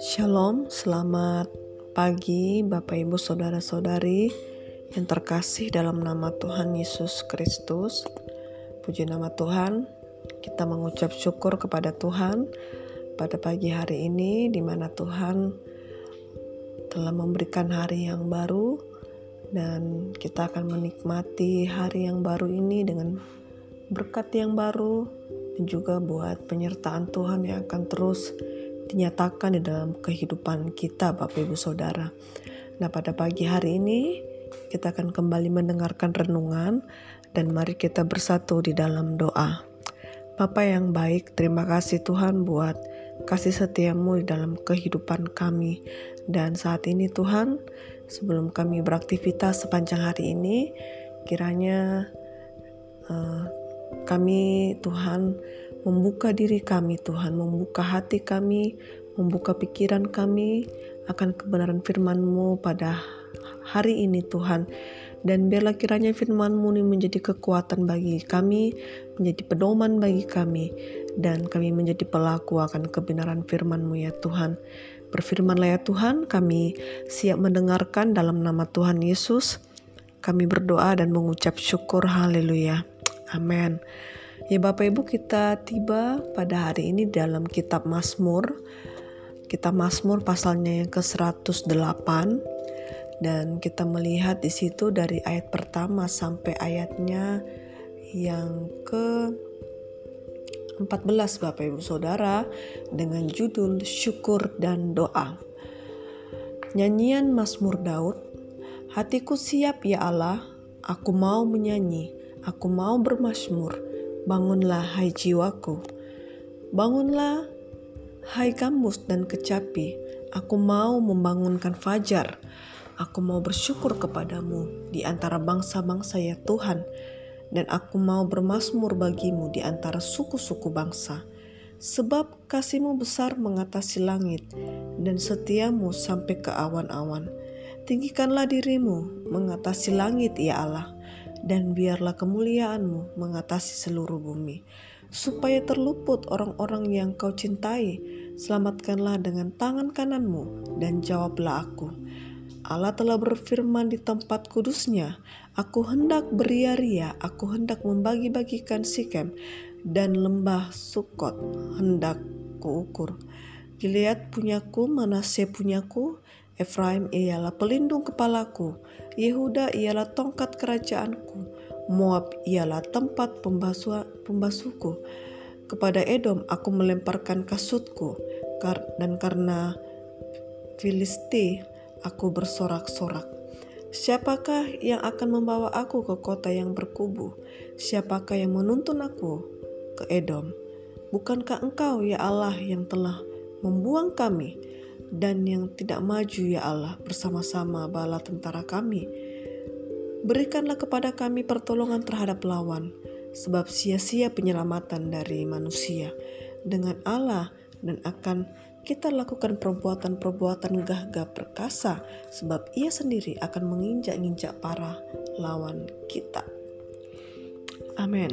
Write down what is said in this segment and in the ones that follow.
Shalom, selamat pagi Bapak Ibu Saudara-saudari yang terkasih dalam nama Tuhan Yesus Kristus. Puji nama Tuhan, kita mengucap syukur kepada Tuhan pada pagi hari ini di mana Tuhan telah memberikan hari yang baru dan kita akan menikmati hari yang baru ini dengan berkat yang baru dan juga buat penyertaan Tuhan yang akan terus dinyatakan di dalam kehidupan kita Bapak Ibu Saudara. Nah pada pagi hari ini kita akan kembali mendengarkan renungan dan mari kita bersatu di dalam doa. Bapa yang baik, terima kasih Tuhan buat kasih setiamu di dalam kehidupan kami. Dan saat ini Tuhan, sebelum kami beraktivitas sepanjang hari ini, kiranya uh, kami Tuhan membuka diri kami Tuhan, membuka hati kami, membuka pikiran kami akan kebenaran firman-Mu pada hari ini Tuhan. Dan biarlah kiranya firman-Mu ini menjadi kekuatan bagi kami, menjadi pedoman bagi kami, dan kami menjadi pelaku akan kebenaran firman-Mu ya Tuhan. Berfirmanlah ya Tuhan, kami siap mendengarkan dalam nama Tuhan Yesus. Kami berdoa dan mengucap syukur haleluya. Amin. Ya Bapak Ibu kita tiba pada hari ini dalam kitab Mazmur. Kitab Mazmur pasalnya yang ke-108 dan kita melihat di situ dari ayat pertama sampai ayatnya yang ke 14 Bapak Ibu Saudara dengan judul syukur dan doa. Nyanyian Mazmur Daud, hatiku siap ya Allah, aku mau menyanyi, aku mau bermasmur Bangunlah hai jiwaku, bangunlah hai kamus dan kecapi, aku mau membangunkan fajar, aku mau bersyukur kepadamu di antara bangsa-bangsa ya Tuhan, dan aku mau bermasmur bagimu di antara suku-suku bangsa. Sebab kasihmu besar mengatasi langit, dan setiamu sampai ke awan-awan. Tinggikanlah dirimu mengatasi langit ya Allah, dan biarlah kemuliaanmu mengatasi seluruh bumi, supaya terluput orang-orang yang kau cintai. Selamatkanlah dengan tangan kananmu, dan jawablah aku. Allah telah berfirman di tempat kudusnya, Aku hendak beria-ria, aku hendak membagi-bagikan Sikem, dan lembah Sukot hendak kuukur. Gilead punyaku, Manase punyaku, Efraim ialah pelindung kepalaku, Yehuda ialah tongkat kerajaanku, Moab ialah tempat pembasuh, pembasuhku. Kepada Edom aku melemparkan kasutku, dan karena Filisti aku bersorak-sorak. Siapakah yang akan membawa aku ke kota yang berkubu? Siapakah yang menuntun aku ke Edom? Bukankah engkau, ya Allah, yang telah membuang kami dan yang tidak maju ya Allah bersama-sama bala tentara kami. Berikanlah kepada kami pertolongan terhadap lawan, sebab sia-sia penyelamatan dari manusia. Dengan Allah dan akan kita lakukan perbuatan-perbuatan gagah perkasa, sebab ia sendiri akan menginjak-injak para lawan kita. Amin.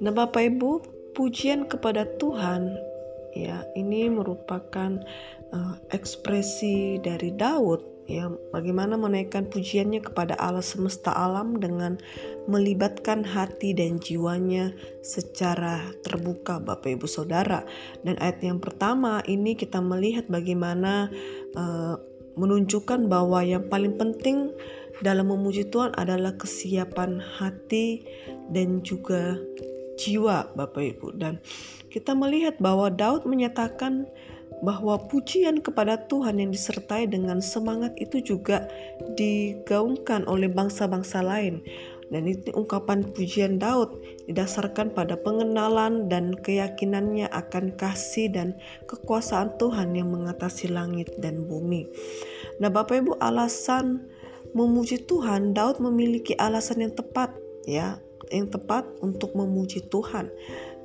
Nah Bapak Ibu, pujian kepada Tuhan ya ini merupakan uh, ekspresi dari Daud ya bagaimana menaikkan pujiannya kepada Allah semesta alam dengan melibatkan hati dan jiwanya secara terbuka Bapak Ibu Saudara. Dan ayat yang pertama ini kita melihat bagaimana uh, menunjukkan bahwa yang paling penting dalam memuji Tuhan adalah kesiapan hati dan juga jiwa Bapak Ibu dan kita melihat bahwa Daud menyatakan bahwa pujian kepada Tuhan yang disertai dengan semangat itu juga digaungkan oleh bangsa-bangsa lain. Dan itu ungkapan pujian Daud didasarkan pada pengenalan dan keyakinannya akan kasih dan kekuasaan Tuhan yang mengatasi langit dan bumi. Nah, Bapak Ibu, alasan memuji Tuhan, Daud memiliki alasan yang tepat ya, yang tepat untuk memuji Tuhan.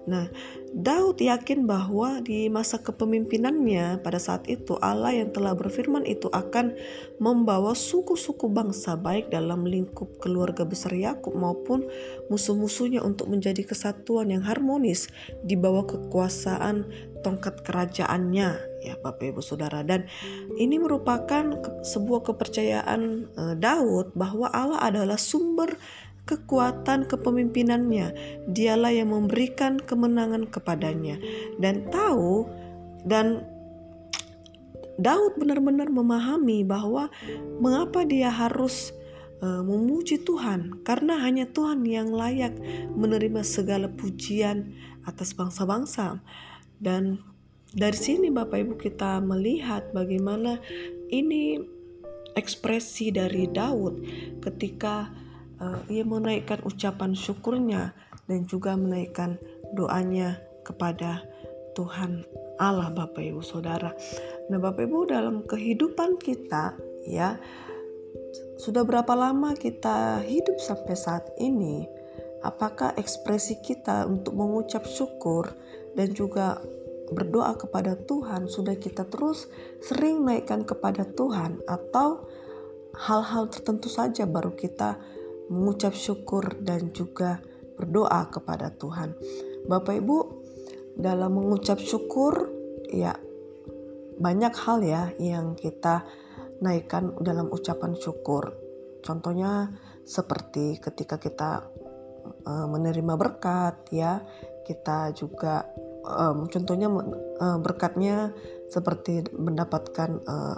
Nah, Daud yakin bahwa di masa kepemimpinannya pada saat itu Allah yang telah berfirman itu akan membawa suku-suku bangsa baik dalam lingkup keluarga besar Yakub maupun musuh-musuhnya untuk menjadi kesatuan yang harmonis di bawah kekuasaan tongkat kerajaannya ya Bapak Ibu Saudara. Dan ini merupakan sebuah kepercayaan eh, Daud bahwa Allah adalah sumber kekuatan kepemimpinannya. Dialah yang memberikan kemenangan kepadanya dan tahu dan Daud benar-benar memahami bahwa mengapa dia harus uh, memuji Tuhan karena hanya Tuhan yang layak menerima segala pujian atas bangsa-bangsa. Dan dari sini Bapak Ibu kita melihat bagaimana ini ekspresi dari Daud ketika uh, ia menaikkan ucapan syukurnya dan juga menaikkan doanya kepada Tuhan Allah Bapak Ibu Saudara. Nah Bapak Ibu dalam kehidupan kita ya sudah berapa lama kita hidup sampai saat ini? Apakah ekspresi kita untuk mengucap syukur dan juga berdoa kepada Tuhan sudah kita terus sering naikkan kepada Tuhan atau hal-hal tertentu saja baru kita mengucap syukur dan juga berdoa kepada Tuhan. Bapak Ibu, dalam mengucap syukur ya banyak hal ya yang kita naikkan dalam ucapan syukur. Contohnya seperti ketika kita uh, menerima berkat ya, kita juga um, contohnya uh, berkatnya seperti mendapatkan uh,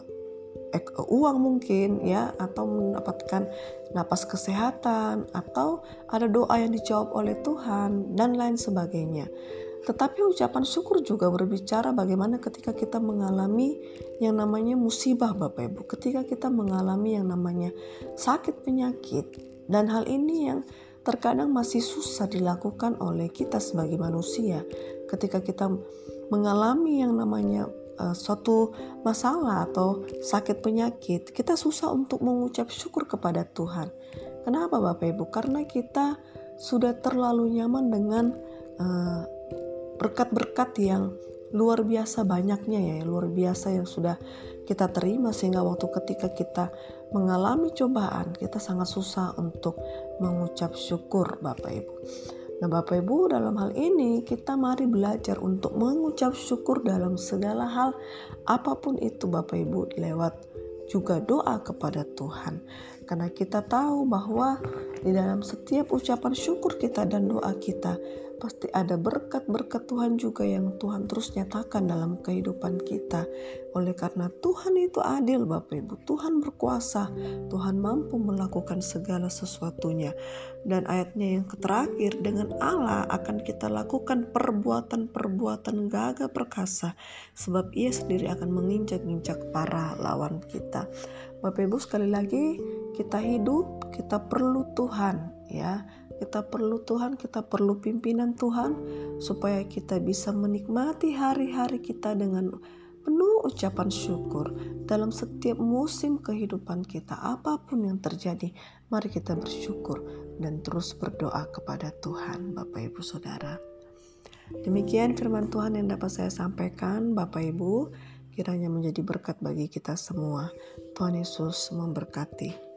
uang mungkin ya atau mendapatkan napas kesehatan atau ada doa yang dijawab oleh Tuhan dan lain sebagainya. Tetapi ucapan syukur juga berbicara bagaimana ketika kita mengalami yang namanya musibah Bapak Ibu, ketika kita mengalami yang namanya sakit penyakit dan hal ini yang terkadang masih susah dilakukan oleh kita sebagai manusia ketika kita mengalami yang namanya uh, suatu masalah atau sakit penyakit, kita susah untuk mengucap syukur kepada Tuhan. Kenapa Bapak Ibu? Karena kita sudah terlalu nyaman dengan uh, berkat-berkat yang luar biasa banyaknya ya, luar biasa yang sudah kita terima sehingga waktu ketika kita mengalami cobaan, kita sangat susah untuk mengucap syukur Bapak Ibu. Nah, Bapak Ibu, dalam hal ini kita mari belajar untuk mengucap syukur dalam segala hal, apa pun itu, Bapak Ibu, lewat juga doa kepada Tuhan. Karena kita tahu bahwa di dalam setiap ucapan syukur kita dan doa kita, pasti ada berkat-berkat Tuhan juga yang Tuhan terus nyatakan dalam kehidupan kita. Oleh karena Tuhan itu adil Bapak Ibu, Tuhan berkuasa, Tuhan mampu melakukan segala sesuatunya. Dan ayatnya yang terakhir, dengan Allah akan kita lakukan perbuatan-perbuatan gagah perkasa, sebab ia sendiri akan menginjak-injak para lawan kita. Bapak Ibu sekali lagi, kita hidup, kita perlu Tuhan ya kita perlu Tuhan, kita perlu pimpinan Tuhan supaya kita bisa menikmati hari-hari kita dengan penuh ucapan syukur dalam setiap musim kehidupan kita. Apa pun yang terjadi, mari kita bersyukur dan terus berdoa kepada Tuhan, Bapak Ibu Saudara. Demikian firman Tuhan yang dapat saya sampaikan, Bapak Ibu, kiranya menjadi berkat bagi kita semua. Tuhan Yesus memberkati.